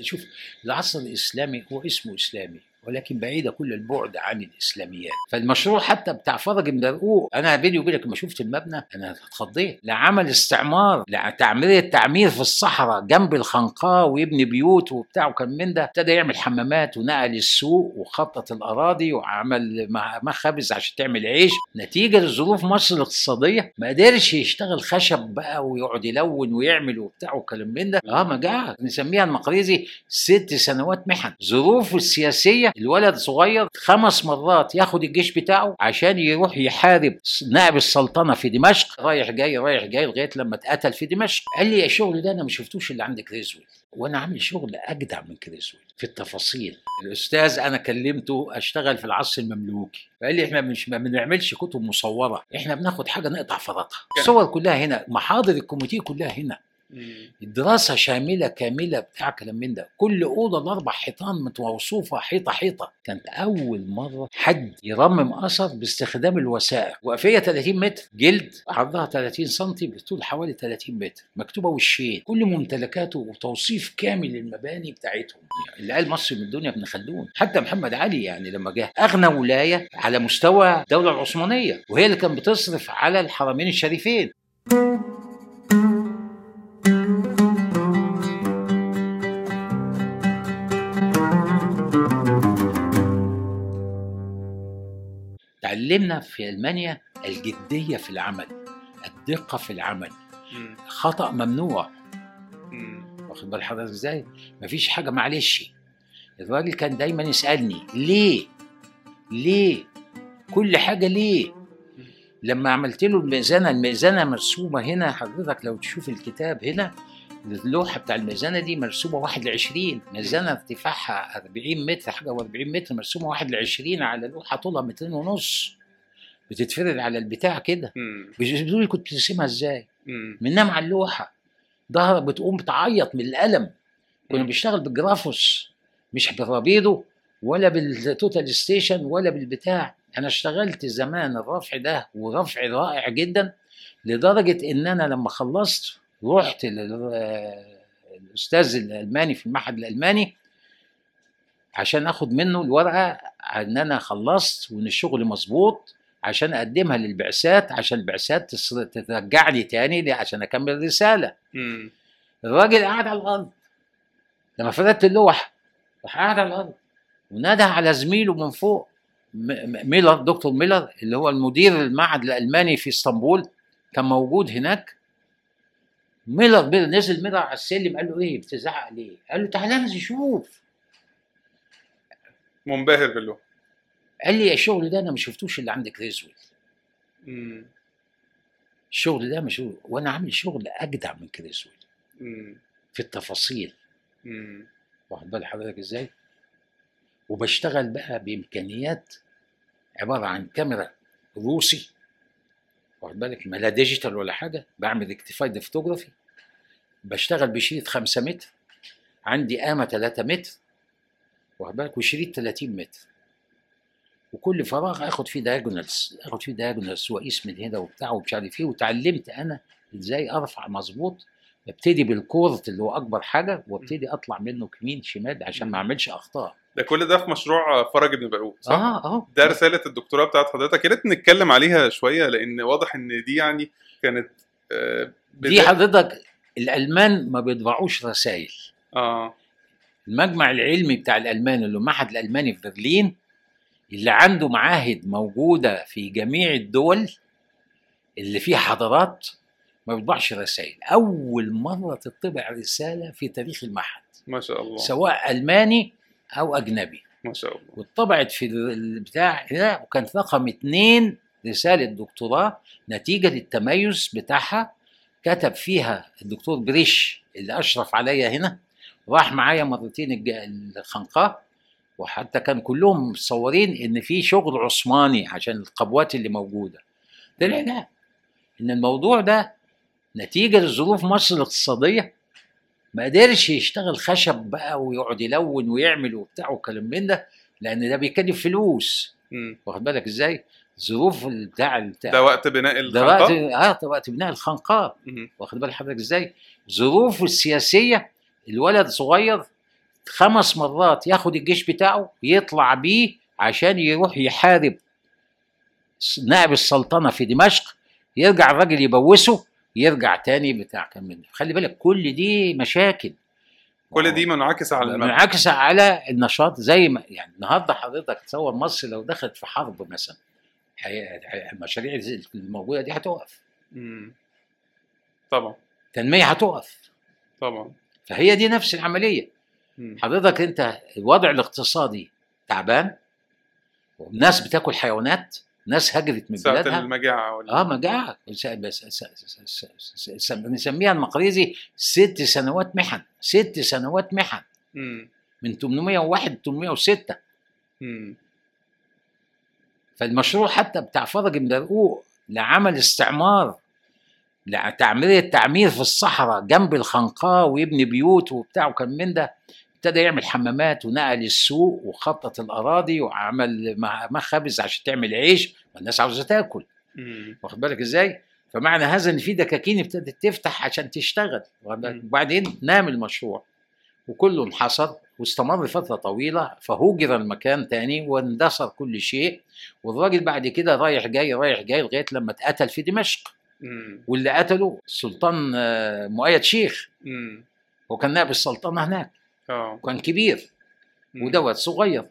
شوف العصر الإسلامي هو اسمه إسلامي. ولكن بعيدة كل البعد عن الإسلاميات. فالمشروع حتى بتاع فرج مدرقوق أنا بيني وبينك لما شفت المبنى أنا اتخضيت. لعمل استعمار لتعمير تعمير في الصحراء جنب الخنقاء ويبني بيوت وبتاع وكان من ده. ابتدى يعمل حمامات ونقل السوق وخطط الأراضي وعمل مخابز عشان تعمل عيش. نتيجة لظروف مصر الاقتصادية ما قدرش يشتغل خشب بقى ويقعد يلون ويعمل وبتاع وكلام من ده. آه مجاعه نسميها المقريزي ست سنوات محن. ظروفه السياسيه الولد صغير خمس مرات ياخد الجيش بتاعه عشان يروح يحارب نائب السلطنة في دمشق. رايح جاي رايح جاي لغاية لما اتقتل في دمشق. قال لي الشغل ده أنا ما شفتوش اللي عند كريزويل. وأنا عامل شغل أجدع من كريزويل في التفاصيل. الأستاذ أنا كلمته أشتغل في العصر المملوكي. فقال لي إحنا مش ما بنعملش كتب مصورة إحنا بناخد حاجة نقطع فرطها. الصور كلها هنا محاضر ال comité كلها هنا. الدراسة شاملة كاملة بتاع كلام من ده. كل أوضة الأربع حيطان متوصوفة حيطة حيطة. كانت أول مرة حد يرمم أثر باستخدام الوثائق. وقفية 30 متر جلد عرضها 30 سم بطول حوالي 30 متر. مكتوبة وشين. كل ممتلكاته وتوصيف كامل للمباني بتاعتهم. يعني اللي قال مصر من الدنيا ابن خلدون. حتى محمد علي يعني لما جه أغنى ولاية على مستوى الدولة العثمانية وهي اللي كانت بتصرف على الحرمين الشريفين. تعلمنا في ألمانيا الجدية في العمل الدقة في العمل. خطأ ممنوع. واخد بال حضرتك إزاي؟ مفيش حاجة معلش. الراجل كان دايما يسألني ليه؟ ليه؟ كل حاجة ليه؟ لما عملت له الميزانة الميزانة مرسومة هنا حضرتك لو تشوف الكتاب هنا اللوحة بتاع الميزانة دي مرسومة 1 ل 20 ميزانة ارتفاعها 40 متر حاجة و40 متر مرسومة 1 ل 20 على لوحة طولها مترين ونص. بتتفرد على البتاع كده. بيقولوا لي كنت بترسمها إزاي؟ بننام على اللوحة. ظهر بتقوم بتعيط من الألم. كنا بنشتغل بال Graphos. مش بال Rapido ولا بال total station ولا بالبتاع. أنا اشتغلت زمان الرفع ده ورفع رائع جدا لدرجة إن أنا لما خلصت رحت للاستاذ الألماني في المعهد الألماني عشان آخد منه الورقة إن أنا خلصت وإن الشغل مظبوط عشان أقدمها للبعثات عشان البعثات ترجعني تاني عشان أكمل الرساله الراجل قاعد على الأرض. لما فردت اللوح راح قاعد على الأرض. ونادى على زميله من فوق ميلر دكتور ميلر اللي هو المدير المعهد الألماني في إسطنبول كان موجود هناك. ميلر نزل ميلر على السلم قال له إيه؟ بتزعق ليه؟ قال له تعالى انزل شوف منبهر بالله. قال لي الشغل ده أنا ما شفتوش اللي عند كريزويل الشغل ده مش وأنا عامل شغل أجدع من كريزويل في التفاصيل. واخد بال حضرتك إزاي؟ وبشتغل بقى بإمكانيات عبارة عن كاميرا روسي واخد بالك؟ ما لا digital ولا حاجة بعمل rectified photography بشتغل بشريط 5 متر عندي قامه 3 متر واخد بالك؟ وشريط 30 متر. وكل فراغ آخد فيه diagonals آخد فيه diagonals واقيس من هنا وبتاع ومش عارف إيه. وتعلمت أنا إزاي أرفع مظبوط ببتدي بال court اللي هو أكبر حاجة وأبتدي أطلع منه يمين شمال عشان ما أعملش أخطاء. ده كل ده في مشروع فرج بن برقوق صح؟ آه آه. ده رسالة الدكتوراه بتاعت حضرتك. يا ريت نتكلم عليها شوية لأن واضح إن دي يعني كانت آه دي حضرتك الألمان ما بيطبعوش رسائل. آه. المجمع العلمي بتاع الألمان اللي المعهد الألماني في برلين اللي عنده معاهد موجودة في جميع الدول اللي فيها حضارات ما بيطبعش رسائل. أول مرة تطبع رسالة في تاريخ المعهد. ما شاء الله. سواء ألماني أو أجنبي. ما شاء الله. واتطبعت في البتاع هنا وكانت رقم اتنين رسالة دكتوراه نتيجة للتميز بتاعها. كتب فيها الدكتور بريش اللي أشرف عليا هنا راح معايا مرتين الخنقاء. وحتى كان كلهم متصورين إن في شغل عثماني عشان القبوات اللي موجودة. طلع لا إن الموضوع ده نتيجة لظروف مصر الاقتصادية. ما قدرش يشتغل خشب بقى ويقعد يلون ويعمل وبتاع وكلام من ده لأن ده بيكلف فلوس واخد بالك إزاي؟ ظروف بتاع بتاع ده وقت بناء ده وقت الخنقاء آه ده وقت بناء الخنقاء. واخد بال حضرتك إزاي؟ ظروفه السياسية الولد صغير خمس مرات ياخد الجيش بتاعه يطلع بيه عشان يروح يحارب نائب السلطنة في دمشق يرجع الراجل يبوسه يرجع تاني بتاع منه. خلي بالك كل دي مشاكل. كل دي منعكسة على منعكسة على النشاط. زي ما يعني النهارده حضرتك تصور مصر لو دخلت في حرب مثلا المشاريع الموجودة دي هتقف. طبعا. التنميه هتقف. طبعا. فهي دي نفس العملية. مم. حضرتك انت الوضع الاقتصادي تعبان والناس بتاكل حيوانات ناس هجرت من ساعة بلادها. المجاعة ولا آه مجاعة. نسميها المقريزي ست سنوات محن. ست سنوات محن. مم. من 801 ل 806 مم. فالمشروع حتى بتاع فرج مدرقوق لعمل استعمار لتعمير التعمير في الصحراء جنب الخنقاء ويبني بيوت وبتاع وكان من ده. ابتدى يعمل حمامات ونقل السوق وخطط الأراضي وعمل مخابز عشان تعمل عيش والناس عاوزة تاكل. واخد بالك إزاي؟ فمعنى هذا إن في دكاكين ابتدت تفتح عشان تشتغل. وبعدين نام المشروع وكله انحصر واستمر فترة طويلة فهوجر المكان تاني واندثر كل شيء والراجل بعد كده رايح جاي رايح جاي لغاية لما اتقتل في دمشق. واللي قتله السلطان آه، مؤيد شيخ. هو كان نائب السلطنه هناك آه وكان كبير. ودوت صغير.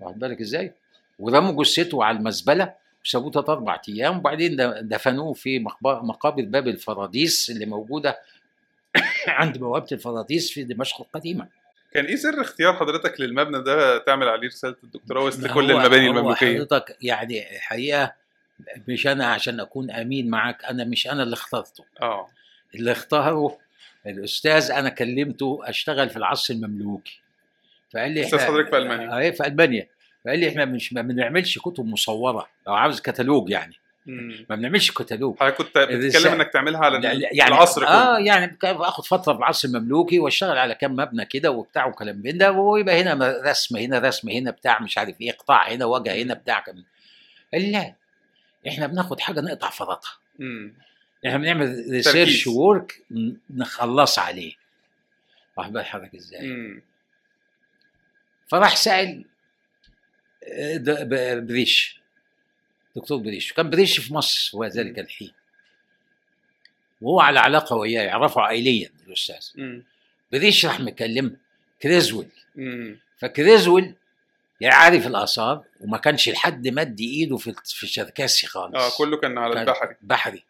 واخد بالك إزاي؟ ورموا جثته على المزبلة وسابوه تلات أربع أيام وبعدين دفنوه في مقابر باب الفراديس اللي موجودة عند بوابة الفراديس في دمشق القديمة. كان إيه سر اختيار حضرتك للمبنى ده تعمل عليه رسالة الدكتوراه وسط كل المباني هو المملوكية حضرتك يعني حقيقه مش أنا عشان أكون أمين معاك أنا مش أنا اللي اخترته آه اللي اختاره الأستاذ أنا كلمته أشتغل في العصر المملوكي فقال لي أستاذ إحنا- حضرتك في ألمانيا. إيه في ألمانيا فقال لي إحنا مش ما بنعملش كتب مصورة لو عاوز كتالوج يعني مم. ما بنعملش كتالوج حضرتك كنت بتتكلم. إنك تعملها على يعني العصر كله آه يعني باخد فترة في العصر المملوكي وأشتغل على كام مبنى كده وبتاع وكلام من ده ويبقى هنا رسم هنا رسم هنا بتاع مش عارف إيه قطاع هنا وجه هنا بتاع كم قال لي لا إحنا بناخد حاجة نقطع فرطها. إحنا بنعمل research work نخلص عليه. واخد بال حضرتك إزاي. فراح سأل آه، بريش دكتور بريش. وكان بريش في مصر هو ذلك الحين. وهو على علاقة وياه يعرفه عائليا الأستاذ. بريش راح مكلم كريزويل. فكريزويل يعرف الاثار وما كانش لحد مد إيده في في الشركسي خالص. آه كله كان على كان البحري. بحري.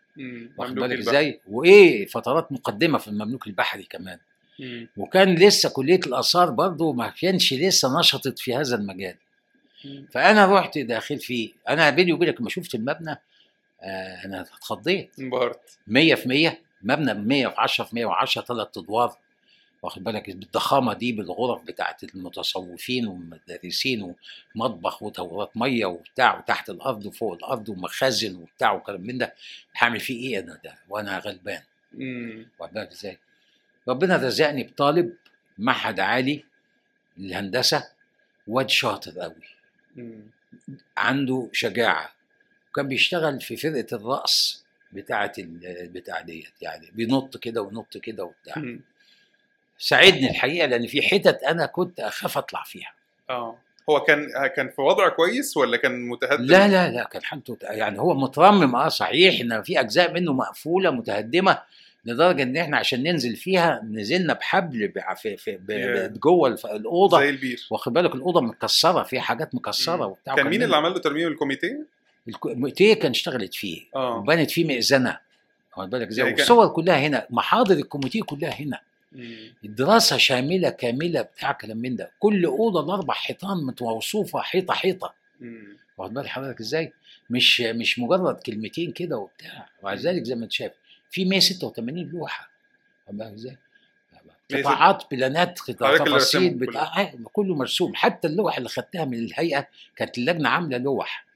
واخد بالك. إزاي؟ وإيه فترات مقدمة في المملوك البحري كمان. مم. وكان لسه كلية الآثار برضه ما كانش لسه نشطت في هذا المجال. مم. فأنا رحت داخل فيه. أنا بيني وبينك لما شفت المبنى آه أنا اتخضيت. انبهرت. 100 في 100 مبنى 100 في 10 في 110 ثلاث أدوار. واخد بالك؟ بالضخامة دي بالغرف بتاعت المتصوفين والمدرسين ومطبخ ودورات مية وبتاع وتحت الأرض وفوق الأرض ومخازن وبتاع وكلام من ده هعمل فيه إيه أنا ده؟ وأنا غلبان. واخد بالك إزاي؟ ربنا رزقني بطالب معهد عالي للهندسة واد شاطر قوي. عنده شجاعة. وكان بيشتغل في فرقة الرقص بتاعه البتاع ديت يعني بينط كده وينط كده وبتاع. ساعدني الحقيقة لأن في حتت أنا كنت أخاف أطلع فيها. آه. هو كان كان في وضع كويس ولا كان متهدد؟ لا لا لا كان حالته يعني هو مترمم آه صحيح إن في أجزاء منه مقفولة متهدمة لدرجة إن إحنا عشان ننزل فيها نزلنا بحبل في في جوه الأوضة. زي البير. واخد بالك؟ الأوضة متكسرة فيها حاجات مكسره وبتاع. كان مين اللي عمل له ترميم؟ الكوميتيه؟ الكوميتيه كان اشتغلت فيه. آه. وبنت فيه مئذنه واخد بالك؟ إزاي يعني والصور كلها هنا محاضر الكوميتيه كلها هنا. الدراسه شاملة كاملة بتاع كلام من ده. كل أوضة الأربع حيطان متوصوفة حيطة حيطة. واخد بال حضرتك إزاي؟ مش مش مجرد كلمتين كده وبتاع. ومع ذلك زي ما أنت شايف في 186 لوحة. واخد بالك إزاي؟ قطاعات بلانات تفاصيل بتاع آه، كله مرسوم. حتى اللوح اللي خدتها من الهيئة كانت اللجنه عاملة لوح.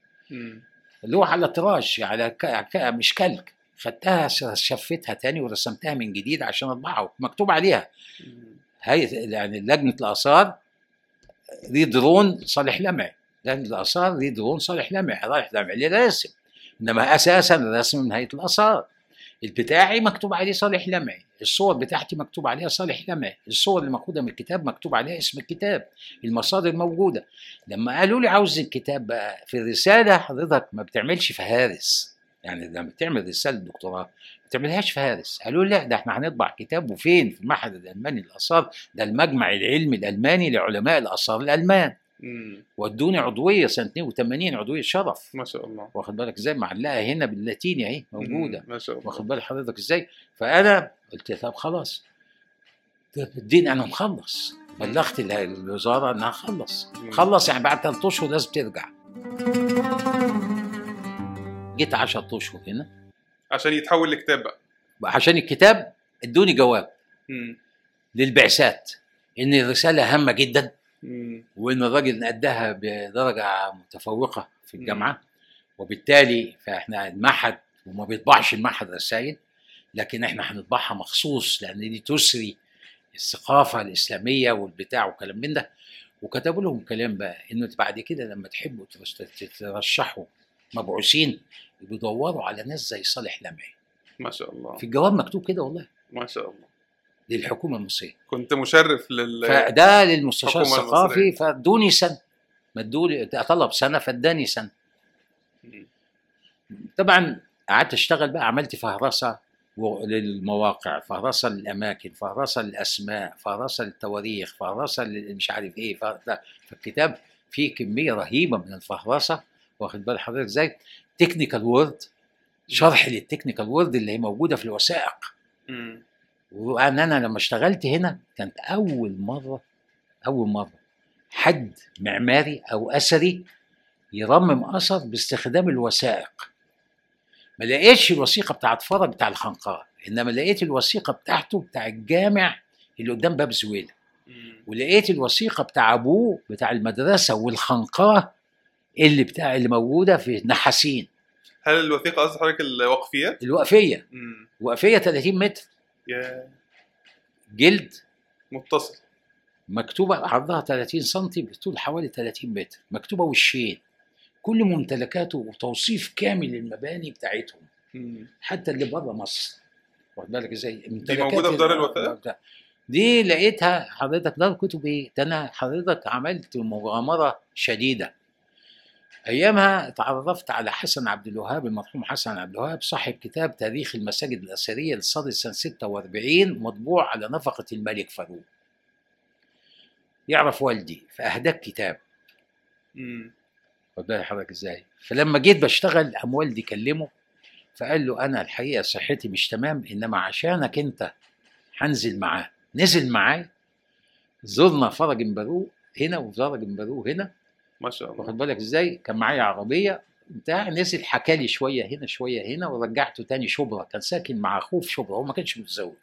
لوح على تراش على ك... ك... مش كلك. خدتها شفتها تاني ورسمتها من جديد عشان أطبعها مكتوب عليها. هيئه يعني لجنة الآثار دي درون صالح لمعي. لأن الآثار دي دون صالح لمع صالح لمع اللي راسم. إنما أساسا الرسم من هيئه الآثار. البتاعي مكتوب عليه صالح لمعي. الصور بتاعتي مكتوب عليها صالح لمعي. الصور اللي مأخوذة من الكتاب مكتوب عليها اسم الكتاب. المصادر موجودة. لما قالوا لي عاوز الكتاب بقى في الرسالة حضرتك ما بتعملش فهارس. يعني لما بتعمل رسالة دكتوراه ما بتعملهاش فهارس قالوا لا ده إحنا هنطبع كتاب وفين؟ في المعهد الألماني للآثار. ده المجمع العلمي الألماني لعلماء الآثار الألمان. مم. ودوني عضوية سنة 82 عضوية شرف. ما شاء الله. واخد بالك إزاي؟ معلقة هنا باللاتيني أهي موجودة. مم. ما شاء الله. واخد بال حضرتك إزاي؟ فأنا قلت طب خلاص. اديني أنا مخلص. بلغت ال- الوزارة إنها خلص. خلص يعني بعد ثلاث أشهر لازم ترجع. جيت 10 اشهر هنا. عشان يتحول لكتاب بقى. عشان الكتاب ادوني جواب. مم. للبعثات. إن الرسالة هامة جدا. مم. وإن الراجل أداها بدرجة متفوقة في الجامعة. وبالتالي فإحنا المعهد وما بيطبعش المعهد رسائل لكن إحنا هنطبعها مخصوص لأن دي تسري الثقافة الإسلامية والبتاع وكلام من ده. وكتبوا لهم كلام بقى. إنه بعد كده لما تحبوا ترش- ترشحوا مبعوثين بيدوروا على ناس زي صالح لمعي. ما شاء الله. في الجواب مكتوب كده والله. ما شاء الله. للحكومة المصرية. كنت مشرف لل فده للمستشار الثقافي. فادوني سنة. مدولي طلب سنة فاداني سنة. طبعا قعدت اشتغل بقى عملت فهرسة للمواقع فهرسة للأماكن فهرسة للأسماء فهرسة للتواريخ فهرسة مش عارف إيه فالكتاب فيه كمية رهيبة من الفهرسة واخد بال حضرتك إزاي؟ technical word شرح لل technical word اللي هي موجودة في الوثائق مم. وان أنا لما اشتغلت هنا كانت أول مرة أول مرة حد معماري أو أثري يرمم أثر باستخدام الوثائق ما لقيتش الوثيقة بتاعت فرج بتاع الخنقاء إنما لقيت الوثيقة بتاعته بتاع الجامع اللي قدام باب زويلة. ولقيت الوثيقة بتاع أبوه بتاع المدرسة والخنقاه اللي بتاع اللي موجودة في نحاسين هل الوثيقة قصد حضرتك الوقفيات؟ الوقفية. مم. وقفية 30 متر. يا. جلد. متصل. مكتوبة عرضها 30 سم بطول حوالي 30 متر. مكتوبة وشين. كل ممتلكاته وتوصيف كامل للمباني بتاعتهم. مم. حتى اللي بره مصر. واخد بالك إزاي؟ دي موجودة في دار الوثائق؟ دي لقيتها حضرتك دار كتب إيه؟ ده أنا حضرتك عملت مغامرة شديدة. أيامها تعرفت على حسن عبد الوهاب المرحوم حسن عبد الوهاب صاحب كتاب تاريخ المساجد الأثرية للصدر سنة 46 مطبوع على نفقة الملك فاروق. يعرف والدي فاهداك كتاب. مم. خد بالك حضرتك إزاي؟ فلما جيت بشتغل قام والدي كلمه فقال له أنا الحقيقة صحتي مش تمام إنما عشانك أنت هنزل معاه. نزل معاه زرنا فرج برقوق هنا وفرج برقوق هنا. ما شاء الله. واخد بالك إزاي؟ كان معايا عربية بتاع نزل حكى لي شوية هنا شوية هنا ورجعته تاني شبرا كان ساكن مع أخوه في شبرا هو ما كانش متزوج.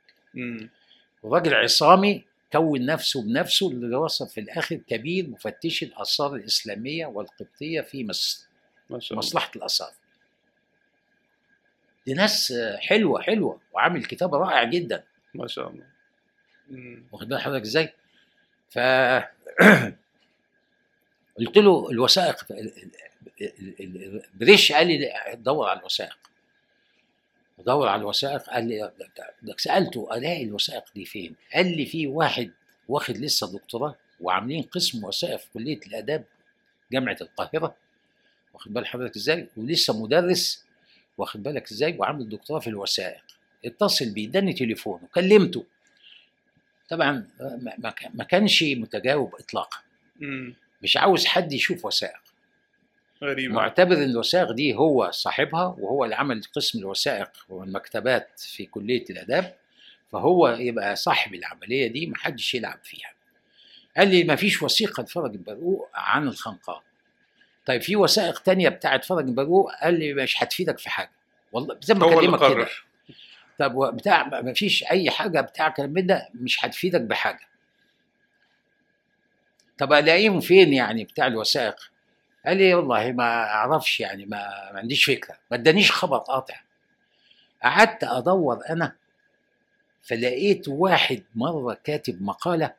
وراجل عصامي كون نفسه بنفسه اللي وصل في الآخر كبير مفتش الآثار الإسلامية والقبطية في مصر ما شاء الله. مصلحة الآثار. دي ناس حلوة حلوة وعامل كتاب رائع جدا. ما شاء الله. واخد بال حضرتك إزاي؟ ف قلت له الوثائق ال- ال- ال- ال- بريش قال لي دور على الوثائق دور على الوثائق قال لي سألته الاقي الوثائق دي فين؟ قال لي في واحد واخد لسه دكتوراه وعاملين قسم وثائق في كلية الآداب جامعة القاهرة واخد بال حضرتك إزاي؟ ولسه مدرس واخد بالك إزاي؟ وعامل دكتوراه في الوثائق اتصل بيه اداني تليفون وكلمته طبعا ما- ما كان- ما كانش متجاوب اطلاقا. مش عاوز حد يشوف وثائق. غريبة. معتبر ان الوثائق دي هو صاحبها وهو اللي عمل قسم الوثائق والمكتبات في كلية الآداب فهو يبقى صاحب العملية دي محدش يلعب فيها. قال لي ما فيش وثيقة لفرج البرقوق عن الخنقاء. طيب في وثائق تانية بتاعت فرج البرقوق قال لي مش هتفيدك في حاجة. والله زي ما بكلمك كده. طب بتاع ما فيش أي حاجة بتاع كلام ده مش هتفيدك بحاجة. طب ألاقيهم فين يعني بتاع الوثائق؟ قال لي والله ما أعرفش يعني ما, ما عنديش فكرة ما ادانيش خبر قاطع. قعدت أدور أنا فلقيت واحد مرة كاتب مقالة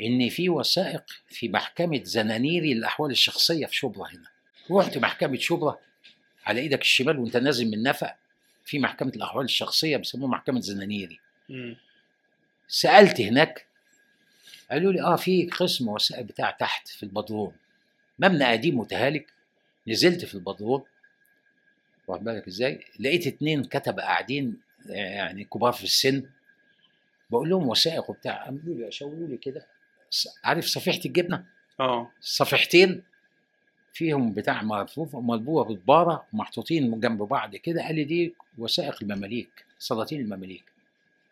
إن في وثائق في محكمة زنانيري للاحوال الشخصية في شبرا هنا. رحت محكمة شبرا على إيدك الشمال وأنت نازل من نفق في محكمة الأحوال الشخصية بيسموها محكمة زنانيري. سألت هناك قالوا لي آه في قسم وثائق بتاع تحت في البدرون مبنى قديم متهالك. نزلت في البدرون واخد بالك إزاي؟ لقيت اتنين كتبه قاعدين يعني كبار في السن. بقول لهم وثائق وبتاع. قالوا لي شاوروا لي كده. عارف صفيحة الجبنة؟ آه. صفيحتين. فيهم بتاع مرفوف ملبوه بطباره محطوطين جنب بعض كده. قال لي دي وثائق المماليك سلاطين المماليك.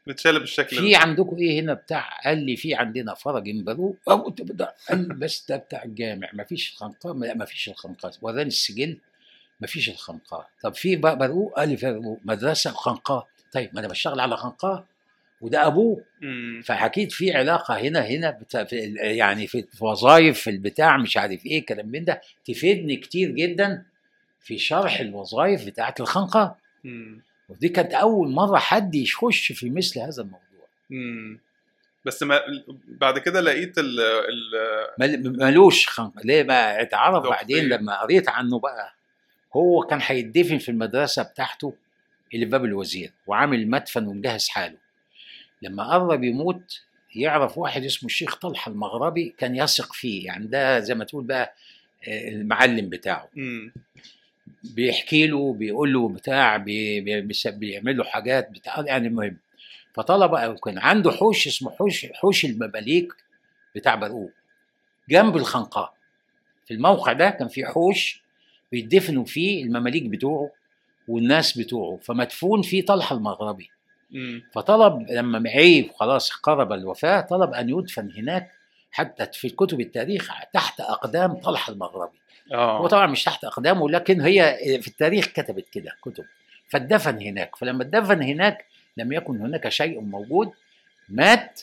متشاله بالشكل في عندكم إيه هنا بتاع؟ قال لي في عندنا فرج أو ده قال بس ده بتاع الجامع. ما فيش خنقاء. لا ما فيش الخنقاء. وراني السجل. ما فيش الخنقاء. طب في برو قال لي في برو مدرسة خنقاء طيب ما أنا بشتغل على خنقاء. وده أبوه. فأكيد في علاقة هنا هنا بتا في يعني في وظائف في البتاع مش عارف إيه كلام من ده. تفيدني كتير جدا في شرح الوظائف بتاعت الخنقه مم. ودي كانت أول مرة حد يخش في مثل هذا الموضوع مم. بس ما بعد كده لقيت ال ال مل- ملوش خنقه ليه بقى اتعرف بعدين؟ لما قريت عنه بقى هو كان هيدفن في المدرسة بتاعته اللي في باب الوزير وعامل مدفن ومجهز حاله لما قرب يموت يعرف واحد اسمه الشيخ طلحة المغربي كان يثق فيه يعني ده زي ما تقول بقى آه، المعلم بتاعه. بيحكي له بيقول له بتاع بي بي بيعمل له حاجات بتاع يعني المهم فطلب كان عنده حوش اسمه حوش حوش المماليك بتاع برقوق جنب الخنقاء. في الموقع ده كان في حوش بيدفنوا فيه المماليك بتوعه والناس بتوعه فمدفون فيه طلحه المغربي. مم. فطلب لما عيب خلاص قرب الوفاة طلب أن يدفن هناك حتى في كتب التاريخ تحت أقدام طلحه المغربي. هو آه طبعا مش تحت أقدامه لكن هي في التاريخ كتبت كده كتب. فاتدفن هناك. فلما اتدفن هناك لم يكن هناك شيء موجود. مات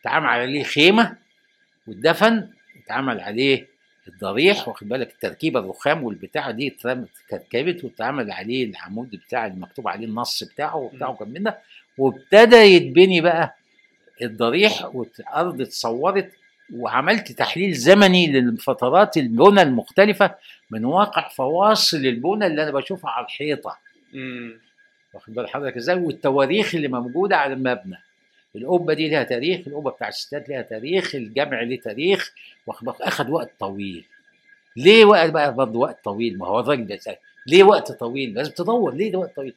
اتعمل عليه خيمة واتدفن اتعمل عليه الضريح واخد بالك؟ التركيبة الرخام والبتاع دي اترمت اتركبت واتعمل عليه العمود بتاع المكتوب عليه النص بتاعه وبتاعه كان من ده وابتدى يتبني بقى الضريح والأرض اتصورت وعملت تحليل زمني للفترات البنى المختلفة من واقع فواصل البنى اللي أنا بشوفها على الحيطة. مم. واخد بال حضرتك إزاي؟ والتواريخ اللي موجودة على المبنى. القبة دي لها تاريخ القبة بتاع الستات لها تاريخ الجمع ليه تاريخ. واخد بالك أخد وقت طويل. ليه وقت بقى برضه وقت طويل؟ ما هو الراجل. ليه وقت طويل؟ لازم تدور ليه ده وقت طويل؟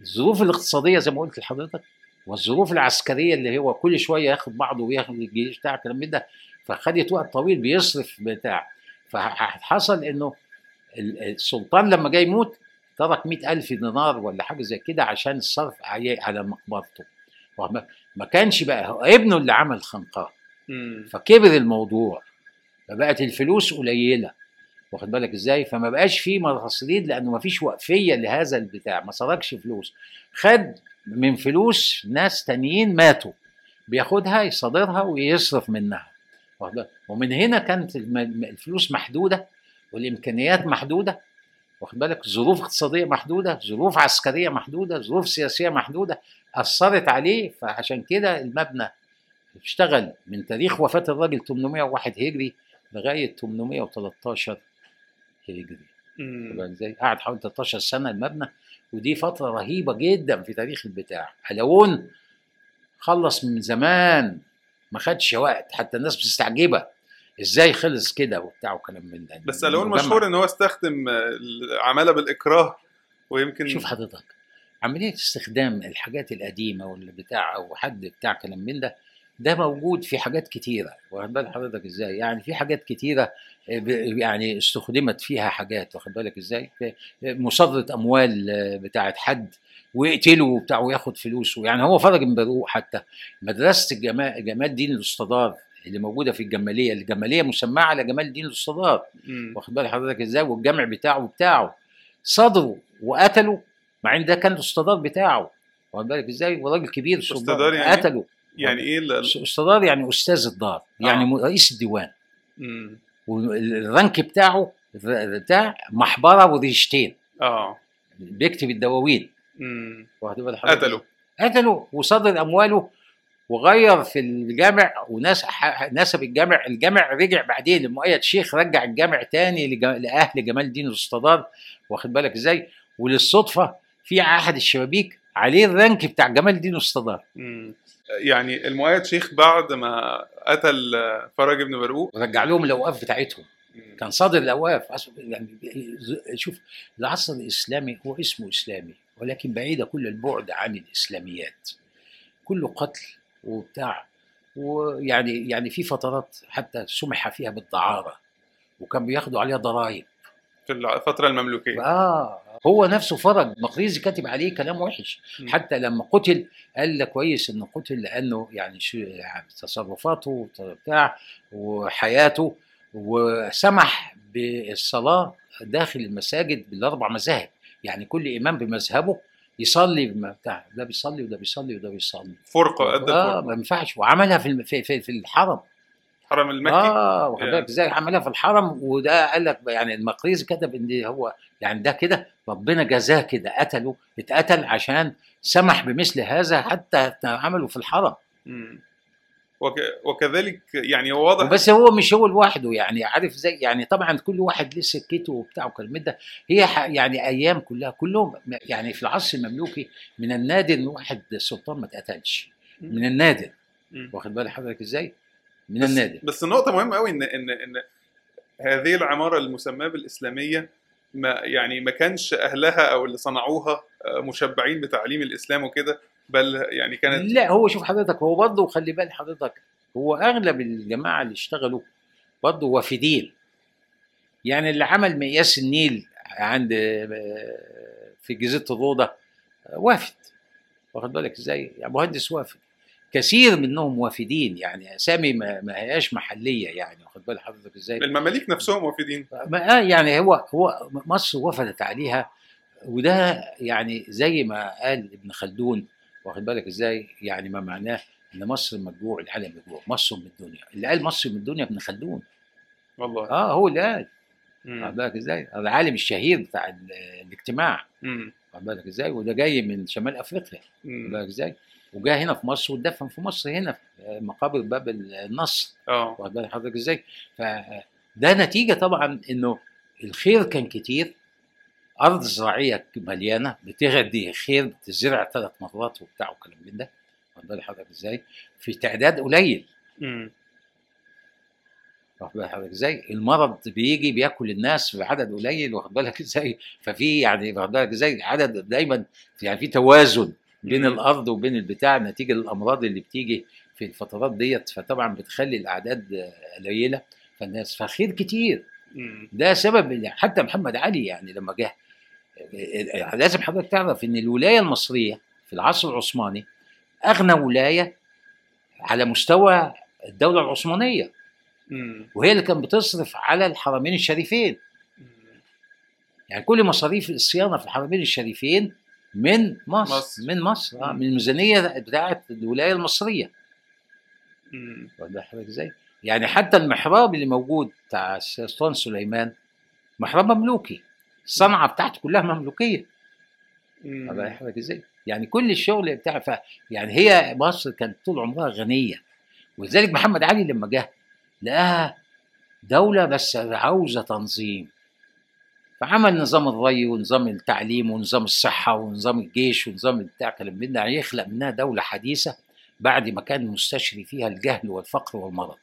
الظروف الاقتصادية زي ما قلت لحضرتك والظروف العسكرية اللي هو كل شوية ياخد بعضه وياخد الجيش بتاع الكلام ده. فخدت وقت طويل بيصرف بتاع. فحصل إنه ال- السلطان لما جاي يموت ترك مئة ألف دينار ولا حاجة زي كده عشان الصرف على مقبرته. وما- ما كانش بقى هو ابنه اللي عمل خنقاه. فكبر الموضوع. فبقت الفلوس قليلة. واخد بالك إزاي؟ فما بقاش فيه مرصدين لأنه ما فيش وقفية لهذا البتاع. ما سرقش فلوس. خد من فلوس ناس تانيين ماتوا. بياخدها يصادرها ويصرف منها؟ ومن هنا كانت الفلوس محدودة والإمكانيات محدودة. واخد بالك؟ ظروف اقتصادية محدودة ظروف عسكرية محدودة ظروف سياسية محدودة أثرت عليه. فعشان كده المبنى اشتغل من تاريخ وفاة الراجل 801 هجري لغاية 813 هجري. إزاي؟ قعد حوالي 13 سنة المبنى. ودي فترة رهيبة جدا في تاريخ البتاع. حلوون خلص من زمان. ما خدش وقت حتى الناس بتستعجبها. إزاي خلص كده وبتاع وكلام من ده؟ بس المجمع. مشهور إن هو استخدم آه، العمالة بالإكراه ويمكن شوف حضرتك عملية استخدام الحاجات القديمة واللي بتاع أو حد بتاع كلام من ده ده موجود في حاجات كتيرة. واخد بال حضرتك إزاي؟ يعني في حاجات كتيرة آه، يعني استخدمت فيها حاجات واخد بالك إزاي؟ في- مصادره أموال آه، بتاعت حد. ويقتله وبتاع وياخد فلوسه يعني هو فرج من بروق حتى. مدرسة الجمال جمال الدين الاستضار اللي موجودة في الجمالية الجمالية مسماه على جمال الدين الاستضار. واخد بال حضرتك إزاي؟ والجمع بتاعه بتاعه صدروا وقتلوا مع إن ده كان الاستاذ بتاعه. واخد بالك إزاي؟ وراجل كبير سلطان يعني؟ قتلوا يعني إيه ال- أستاذ يعني أستاذ الدار يعني آه. رئيس الديوان. مم. والرانك بتاعه بتاع محبرة وريشتين. آه. بيكتب الدواوين. حضرتك قتلوا. قتلوا وصدر أمواله وغير في الجامع وناس نسب الجامع الجامع رجع بعدين المؤيد شيخ رجع الجامع تاني لأهل جمال الدين الاستضار واخد بالك إزاي؟ وللصدفة في احد الشبابيك عليه الرانك بتاع جمال الدين الاستضار. مم. يعني المؤيد شيخ بعد ما قتل فرج بن برقوق ورجع لهم الأوقاف بتاعتهم. كان صادر الأوقاف. يعني شوف العصر الإسلامي هو اسمه إسلامي. ولكن بعيدة كل البعد عن الإسلاميات. كله قتل وبتاع ويعني يعني في فترات حتى سمح فيها بالدعارة وكان بياخدوا عليها ضرائب. في الفترة المملوكية. آه هو نفسه فرج مقريزي كاتب عليه كلام وحش. مم. حتى لما قتل قال لك كويس إنه قتل لأنه يعني شو يعني تصرفاته بتاع وحياته وسمح بالصلاة داخل المساجد بالأربع مذاهب. يعني كل إمام بمذهبه يصلي بما بتاع ده بيصلي وده بيصلي وده بيصلي. فرقة ادى آه ما ينفعش. وعملها في الم- في في, في الحرم. الحرم المكي. آه واخد يعني. بالك إزاي عملها في الحرم؟ وده قال لك يعني المقريزي كتب إن هو يعني ده كده ربنا جزاه كده قتله اتقتل عشان سمح بمثل هذا حتى عمله في الحرم. مم. وك... وكذلك يعني هو واضح بس هو مش هو لوحده يعني عارف زي يعني طبعا كل واحد ليه سكته وبتاع وكلام من ده. هي ح- يعني أيام كلها كلهم يعني في العصر المملوكي من النادر إن واحد سلطان ما اتقتلش. من النادر. واخد بالك حضرتك إزاي؟ من بس- النادر بس النقطة مهمة قوي ان ان إن هذه العمارة المسماة بالإسلامية ما يعني ما كانش أهلها أو اللي صنعوها آه، مشبعين بتعليم الإسلام وكده. بل يعني كانت لا هو شوف حضرتك هو برضه خلي بال حضرتك هو أغلب الجماعة اللي اشتغلوا برضه وافدين يعني اللي عمل مقياس النيل عند آه، في جزيرة الروضة آه، وافد واخد بالك إزاي؟ يعني مهندس وافد كثير منهم وافدين يعني أسامي ما, ما هياش محلية يعني واخد بال حضرتك إزاي؟ المماليك نفسهم وافدين ما آه يعني هو هو مصر وفدت عليها وده يعني زي ما قال ابن خلدون واخد بالك إزاي؟ يعني ما معناه إن مصر مجوع العالم مجوع مصر من الدنيا. اللي قال مصر من الدنيا ابن خلدون. والله. آه هو اللي قال. واخد بالك إزاي؟ العالم الشهير بتاع ال- الاجتماع. واخد بالك إزاي؟ وده جاي من شمال أفريقيا. واخد. بالك إزاي؟ وجاء هنا في مصر واتدفن في مصر هنا في مقابر باب النصر. آه. واخد بالك حضرتك إزاي؟ فده نتيجة طبعا إنه الخير كان كتير أرض زراعية مليانة بتغدي خير بتزرع ثلاث مرات وبتاع وكلام من ده واخد حضرتك إزاي؟ في تعداد قليل. واخد بالك حضرتك إزاي؟ المرض بيجي بياكل الناس في عدد قليل واخد بالك إزاي؟ ففي يعني واخد بالك إزاي؟ عدد دايما يعني في توازن بين مم. الأرض وبين البتاع نتيجة للامراض اللي بتيجي في الفترات ديت فطبعا بتخلي الأعداد قليلة فالناس فخير كتير مم. ده سبب حتى محمد علي يعني لما جه لازم حضرتك تعرف إن الولاية المصرية في العصر العثماني أغنى ولاية على مستوى الدولة العثمانية. وهي اللي كانت بتصرف على الحرمين الشريفين. يعني كل مصاريف الصيانة في الحرمين الشريفين من مصر, مصر. من مصر آه مم. من الميزانية بتاعه الولاية المصرية بالك حضرتك إزاي؟ يعني حتى المحراب اللي موجود بتاع السلطان سليمان محراب مملوكي الصنعة بتاعته كلها مملوكية مم. حضرتك إزاي؟ يعني كل الشغل بتاع ف يعني هي مصر كانت طول عمرها غنية ولذلك محمد علي لما جه لقاها دولة بس عاوزة تنظيم فعمل نظام الري ونظام التعليم ونظام الصحة ونظام الجيش ونظام بتاع كلام من ده يخلق منها دولة حديثة بعد ما كان مستشري فيها الجهل والفقر والمرض.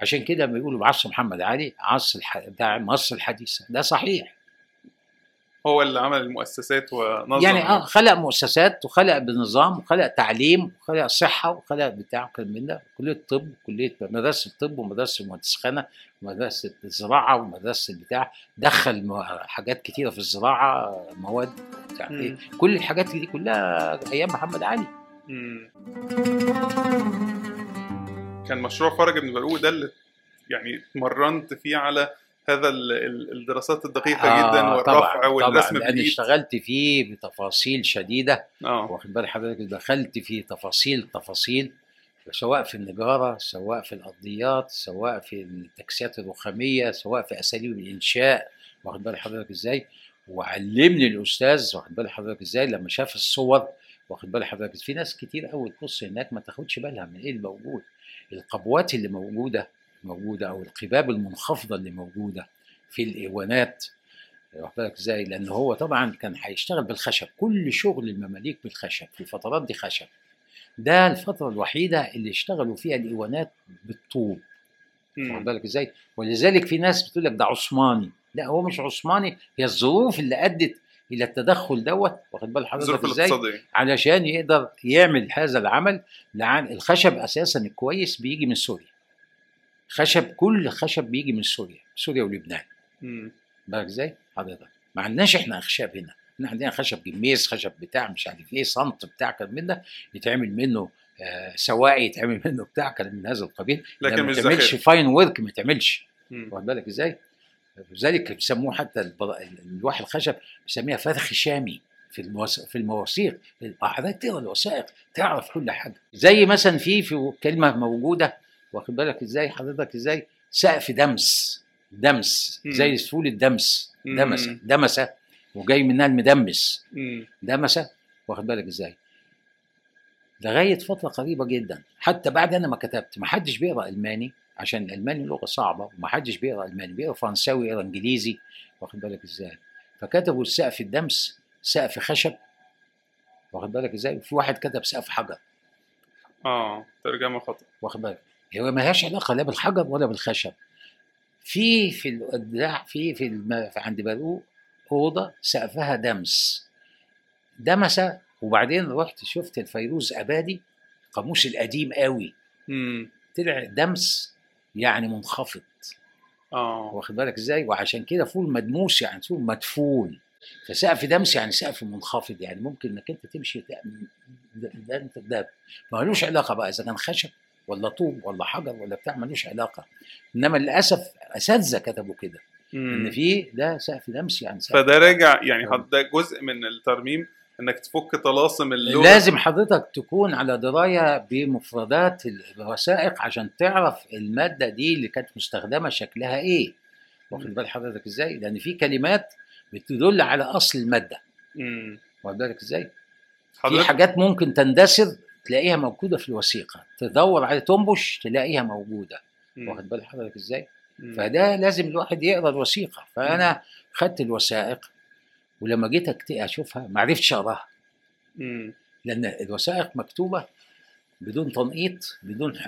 عشان كده بيقولوا بعصر محمد علي عصر الح... بتاع مصر الحديثة. ده صحيح. هو اللي عمل المؤسسات ونظم. يعني آه خلق مؤسسات وخلق بنظام وخلق تعليم وخلق صحة وخلق بتاع كلام من ده. كلية طب كليه مدرسة الطب ومدرسة المهندسخانه ومدرسة الزراعة ومدرسة البتاع. دخل حاجات كتيرة في الزراعة مواد بتاع إيه. كل الحاجات دي كلها أيام محمد علي. مم. كان مشروع فرج بن برقوق ده اللي يعني اتمرنت فيه على هذا ال- ال- الدراسات الدقيقة جدا والرفع طبعا والرسم طبعا لأن اشتغلت فيه بتفاصيل شديدة. آه. واخد بال حضرتك؟ دخلت في تفاصيل تفاصيل سواء في النجارة سواء في الأرضيات سواء في التكسيات الرخامية سواء في أساليب الإنشاء. واخد بال حضرتك إزاي؟ وعلمني الأستاذ واخد بال حضرتك إزاي؟ لما شاف الصور واخد بال حضرتك؟ في ناس كتير قوي تبص هناك ما تاخدش بالها من إيه اللي موجود. القبوات اللي موجودة موجودة أو القباب المنخفضة اللي موجودة في الإيوانات. واخد بالك إزاي؟ لأن هو طبعا كان هيشتغل بالخشب كل شغل المماليك بالخشب في الفترات دي خشب. ده الفترة الوحيدة اللي اشتغلوا فيها الإيوانات بالطوب. واخد. بالك إزاي؟ ولذلك في ناس بتقول لك ده عثماني. لا هو مش عثماني هي الظروف اللي أدت إلى التدخل دوت. واخد بال حضرتك إزاي؟ علشان يقدر يعمل هذا العمل لعن الخشب أساسا الكويس بيجي من سوريا. خشب كل خشب بيجي من سوريا سوريا ولبنان. بالك إزاي؟ حضرتك. ما عندناش إحنا أخشاب هنا. إحنا عندنا خشب جميز خشب بتاع مش عارف إيه صمت بتاع كلام من ده يتعمل منه آه سواقي يتعمل منه بتاع كلام من هذا القبيل. لكن ما تعملش fine work ما تعملش. واخد بالك إزاي؟ لذلك بيسموه حتى الواحد الخشب بيسميها فرخ شامي في الموس... في المواثيق حضرتك تقرا الوثائق تعرف كل حاجة. زي مثلا في في كلمة موجودة واخد بالك إزاي؟ حضرتك إزاي؟ سقف دمس دمس. زي الفول المدمس. دمسه دمسة وجاي منها المدمس. دمسة واخد بالك إزاي؟ لغاية فترة قريبة جدا. حتى بعد أنا ما كتبت ما حدش بيقرأ ألماني. عشان الألماني لغة صعبة وما حدش بيقرأ ألماني بيقرأ فرنساوي يقرا إنجليزي واخد بالك إزاي؟ فكتبوا السقف الدمس سقف خشب واخد بالك إزاي؟ وفي واحد كتب سقف حجر. آه ترجمة خطا واخد بالك؟ هي ما لهاش علاقة لا بالحجر ولا بالخشب. في في الإبداع في في, الم... في عند برقوق أوضة سقفها دمس. دمسة وبعدين رحت شفت الفيروزآبادي القاموس القديم قوي. مم. طلع دمس يعني منخفض. آه. واخد بالك إزاي؟ وعشان كده فول مدموس يعني فول مدفون. فسقف دمس يعني سقف منخفض يعني ممكن إنك أنت تمشي ده ده, ده, أنت ده ملوش علاقة بقى إذا كان خشب ولا طوب ولا حجر ولا بتاع ملوش علاقة. إنما للأسف أساتذة كتبوا كده إن. في ده سقف دمس يعني سقف فده راجع يعني ده جزء من الترميم إنك تفك طلاسم اللغة. لازم حضرتك تكون على دراية بمفردات الوثائق عشان تعرف المادة دي اللي كانت مستخدمة شكلها إيه. واخد بال حضرتك إزاي؟ لأن في كلمات بتدل على أصل المادة. واخد بالك إزاي؟ في حاجات ممكن تندثر تلاقيها موجودة في الوثيقة. تدور على تنبش تلاقيها موجودة. واخد بال حضرتك إزاي. فده لازم الواحد يقرأ الوثيقة. فأنا خدت الوثائق ولما جيت أشوفها ما عرفتش أقراها. لأن الوثائق مكتوبة بدون تنقيط بدون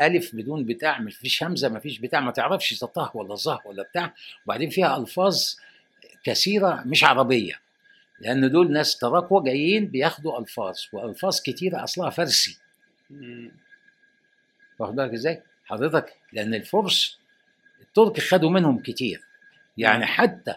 ألف بدون بتاع ما فيش همزة ما فيش بتاع ما تعرفش طه ولا ظه ولا بتاع. وبعدين فيها ألفاظ كثيرة مش عربية. لأن دول ناس تراكوة جايين بياخدوا ألفاظ وألفاظ كتيرة أصلها فارسي. واخد بالك إزاي؟ حضرتك لأن الفرس الترك خدوا منهم كتير. يعني حتى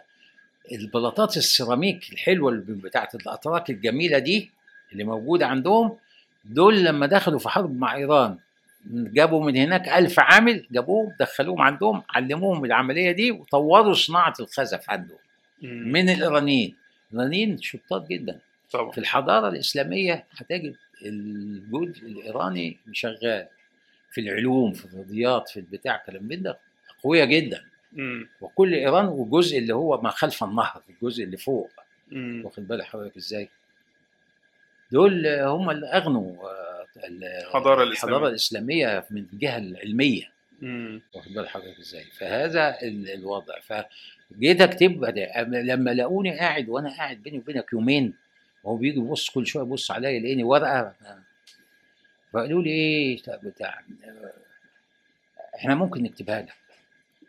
البلاطات السيراميك الحلوة بتاعت الأتراك الجميلة دي اللي موجودة عندهم دول لما دخلوا في حرب مع إيران جابوا من هناك ألف عامل جابوهم دخلوهم عندهم علموهم العملية دي وطوروا صناعة الخزف عندهم. من الإيرانيين. الإيرانيين شطار جدا. طبعا. في الحضارة الإسلامية هتجد الجزء الإيراني شغال. في العلوم في الرياضيات في البتاع كلام من ده قوية جدا. وكل إيران والجزء اللي هو ما خلف النهر الجزء اللي فوق. واخد بالك حضرتك إزاي؟ دول هم اللي أغنوا آه، ال- الحضارة الإسلامية. الحضاره الإسلامية من الجهه العلمية. واخد بال حضرتك إزاي؟ فهذا ال- الوضع. فجيت أكتب لما لاقوني قاعد وأنا قاعد بيني وبينك يومين وهو بيجي يبص كل شوية يبص عليا يلاقيني ورقة. فقالوا لي إيه؟ بتاع إحنا ممكن نكتبها لك.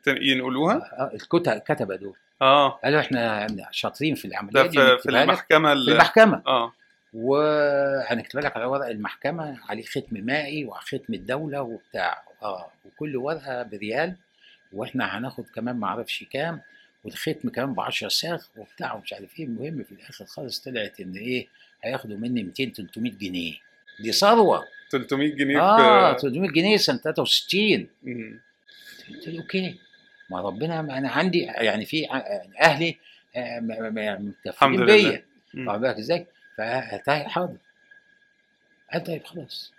ينقلوها؟ آه، الكتب كتبه دول آه. قالوا إحنا شاطرين في العملية ده دي في, في المحكمة في ال- المحكمة. آه. وهنكتب لك على ورق المحكمة عليه ختم مائي وختم الدولة وبتاع. آه وكل ورقه بريال. وإحنا هناخد كمان ما أعرفش كام والختم كمان ب 10 ساغ وبتاع ومش عارف إيه. المهم في الآخر خالص طلعت إن إيه هياخدوا مني 200 300 جنيه. دي ثروة. 300 جنيه آه في 300 جنيه سنة 63 مم. قلت له أوكي. ما ربنا ما أنا عندي يعني في ع- أهلي آه، الحمد متكفلين لله. بيا. واخد بالك إزاي؟ فطيب حاضر قال طيب خلاص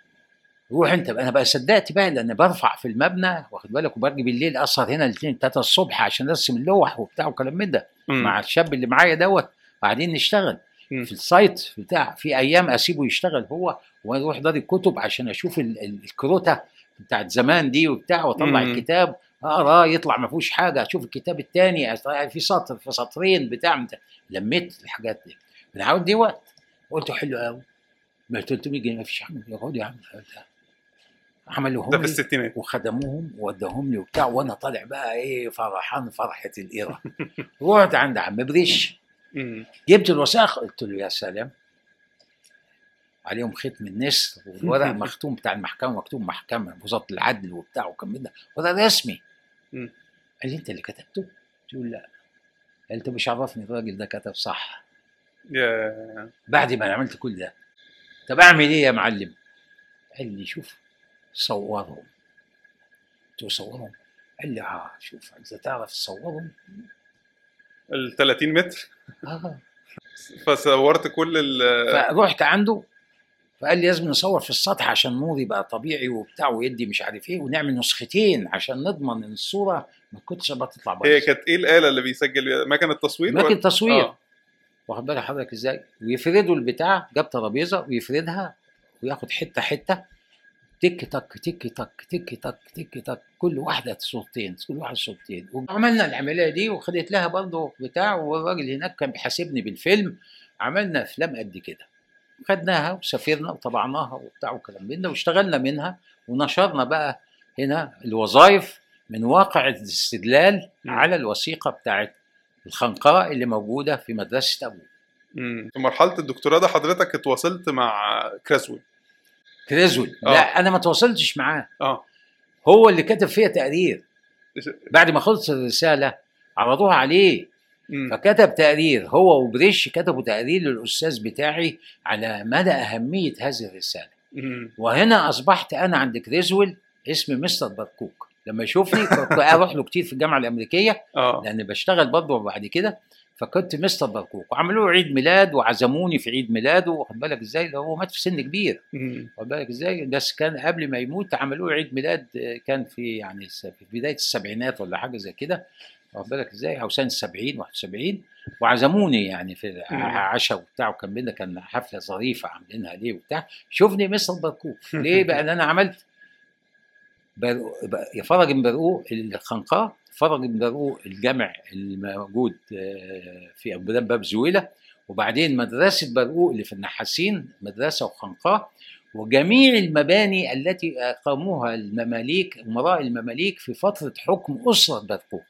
روح أنت بقى أنا بقى صدقت بقى لأن برفع في المبنى واخد بالك وبرجي بالليل أسهر هنا الاثنين ثلاثة الصبح عشان أرسم اللوح وبتاع وكلام من ده. مع الشاب اللي معايا دوت بعدين نشتغل مم. في السايت بتاع في أيام أسيبه يشتغل هو وأروح دار الكتب عشان أشوف ال- ال- الكروتة بتاعت زمان دي وبتاع وأطلع. الكتاب اقراه يطلع ما فيهوش حاجة. أشوف الكتاب الثاني في سطر في سطرين بتاع. لميت الحاجات دي. عاوز دي وقت. قلت حلو قوي ما 300 جنيه ما فيش حاجة. يقعدوا يا عم. عملوهم ده في الستينات. وخدموهم ووداهم لي وبتاع. وأنا طالع بقى إيه فرحان فرحة القرى رحت عند عم بريش. جبت الوثائق قلت له يا سلام. عليهم ختم النسر والورق مختوم بتاع المحكمة مكتوب محكمة وزارة العدل وبتاع وكم ده. ورق رسمي. قال لي أنت اللي كتبته؟ قلت له لا. قال أنت مش عرفني الراجل ده كتب صح. بعد ما عملت كل ده. طب أعمل إيه يا معلم؟ قال لي شوف صورهم. قلت له صورهم قال لي آه شوف انت تعرف تصورهم؟ ال 30 متر؟ آه. فصورت كل ال فرحت عنده؟ فقال لي لازم نصور في السطح عشان النور يبقى طبيعي وبتاع ويدي مش عارف إيه ونعمل نسختين عشان نضمن إن الصورة ما كنتش بتطلع هي بايظه كانت إيه الآلة اللي بيسجل بيها؟ مكنة تصوير ولا- تصوير آه. واخد بالك حضرتك إزاي؟ ويفردوا البتاع جاب ترابيزة ويفردها وياخد حتة حتة. تك تك تك تك تك تك تك تك كل واحدة صورتين كل واحدة صورتين. وعملنا العملية دي وخدت لها برضه بتاع والراجل هناك كان بيحاسبني بالفيلم. عملنا أفلام قد كده. خدناها وسافرنا وطبعناها وبتاع وكلام من ده واشتغلنا منها ونشرنا بقى هنا الوظائف من واقع الاستدلال. على الوثيقة بتاعت الخنقاء اللي موجودة في مدرسة ابوه. في مرحلة الدكتوراه ده حضرتك اتواصلت مع كراسويل كريزول آه. لا أنا ما تواصلتش معاه آه هو اللي كتب فيها تقرير بعد ما خلص الرسالة عرضوها عليه. فكتب تقرير هو وبريش كتبوا تقرير للأستاذ بتاعي على مدى أهمية هذه الرسالة. وهنا أصبحت أنا عند كريزويل اسمي مستر بركوك لما يشوفني كنت أروح له كتير في الجامعة الأمريكية آه. لأن بشتغل برضه بعد كده فكنت مستر بركوك وعملوا عيد ميلاد وعزموني في عيد ميلاده واخد بالك إزاي؟ ده هو مات في سن كبير. واخد بالك إزاي؟ بس كان قبل ما يموت عملوا عيد ميلاد آه، كان في يعني في بداية السبعينات ولا حاجة زي كده. واخد بالك إزاي؟ أو سنه 70 71 وعزموني يعني في عشاء وبتاع وكان بينا كان حفلة ظريفة عاملينها ليه وبتاع. شوفني مستر بركوك ليه بقى ان أنا عملت. ب- فرج برقوق الخنقاء فرج برقوق الجامع الموجود آه، في ميدان باب زويلة. وبعدين مدرسة برقوق اللي في النحاسين مدرسة وخنقاء. وجميع المباني التي أقاموها المماليك أمراء المماليك في فترة حكم أسرة برقوق.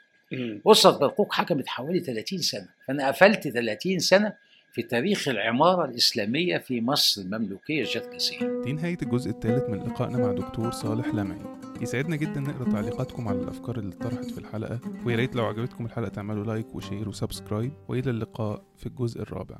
اسره برقوق حكمت حوالي 30 سنة فأنا قفلت 30 سنة في تاريخ العمارة الإسلامية في مصر المملوكية الجركسية دي نهاية الجزء الثالث من لقائنا مع دكتور صالح لمعي. يسعدنا جدا نقرأ تعليقاتكم على الأفكار اللي اتطرحت في الحلقة ويا ريت لو عجبتكم الحلقة تعملوا like و share و subscribe وإلى اللقاء في الجزء الرابع.